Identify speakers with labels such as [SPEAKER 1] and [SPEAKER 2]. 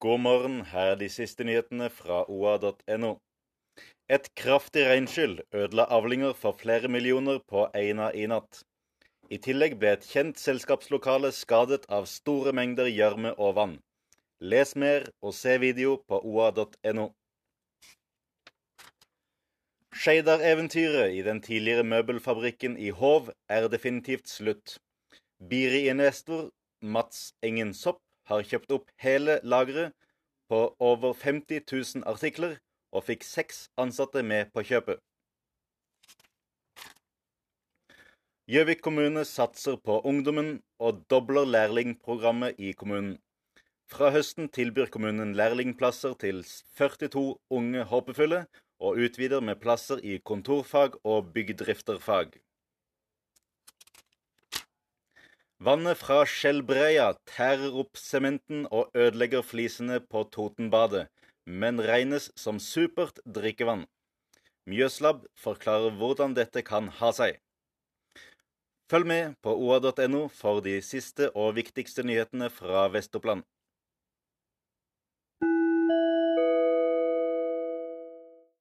[SPEAKER 1] God morgen, her er de siste nyhetene fra oa.no. Et kraftig regnskyll ødela avlinger for flere millioner på Eina i natt. I tillegg ble et kjent selskapslokale skadet av store mengder gjørme og vann. Les mer og se video på oa.no. Skeidar-eventyret i den tidligere møbelfabrikken i Hov er definitivt slutt. Biri-investor Mats Engen Sopp har kjøpt opp hele lageret på over 50 000 artikler, og fikk seks ansatte med på kjøpet. Gjøvik kommune satser på ungdommen og dobler lærlingprogrammet i kommunen. Fra høsten tilbyr kommunen lærlingplasser til 42 unge håpefulle, og utvider med plasser i kontorfag og byggdrifterfag. Vannet fra Skjellbreia tærer opp sementen og ødelegger flisene på Totenbadet, men regnes som supert drikkevann. Mjøslab forklarer hvordan dette kan ha seg. Følg med på oa.no for de siste og viktigste nyhetene fra Vest-Oppland.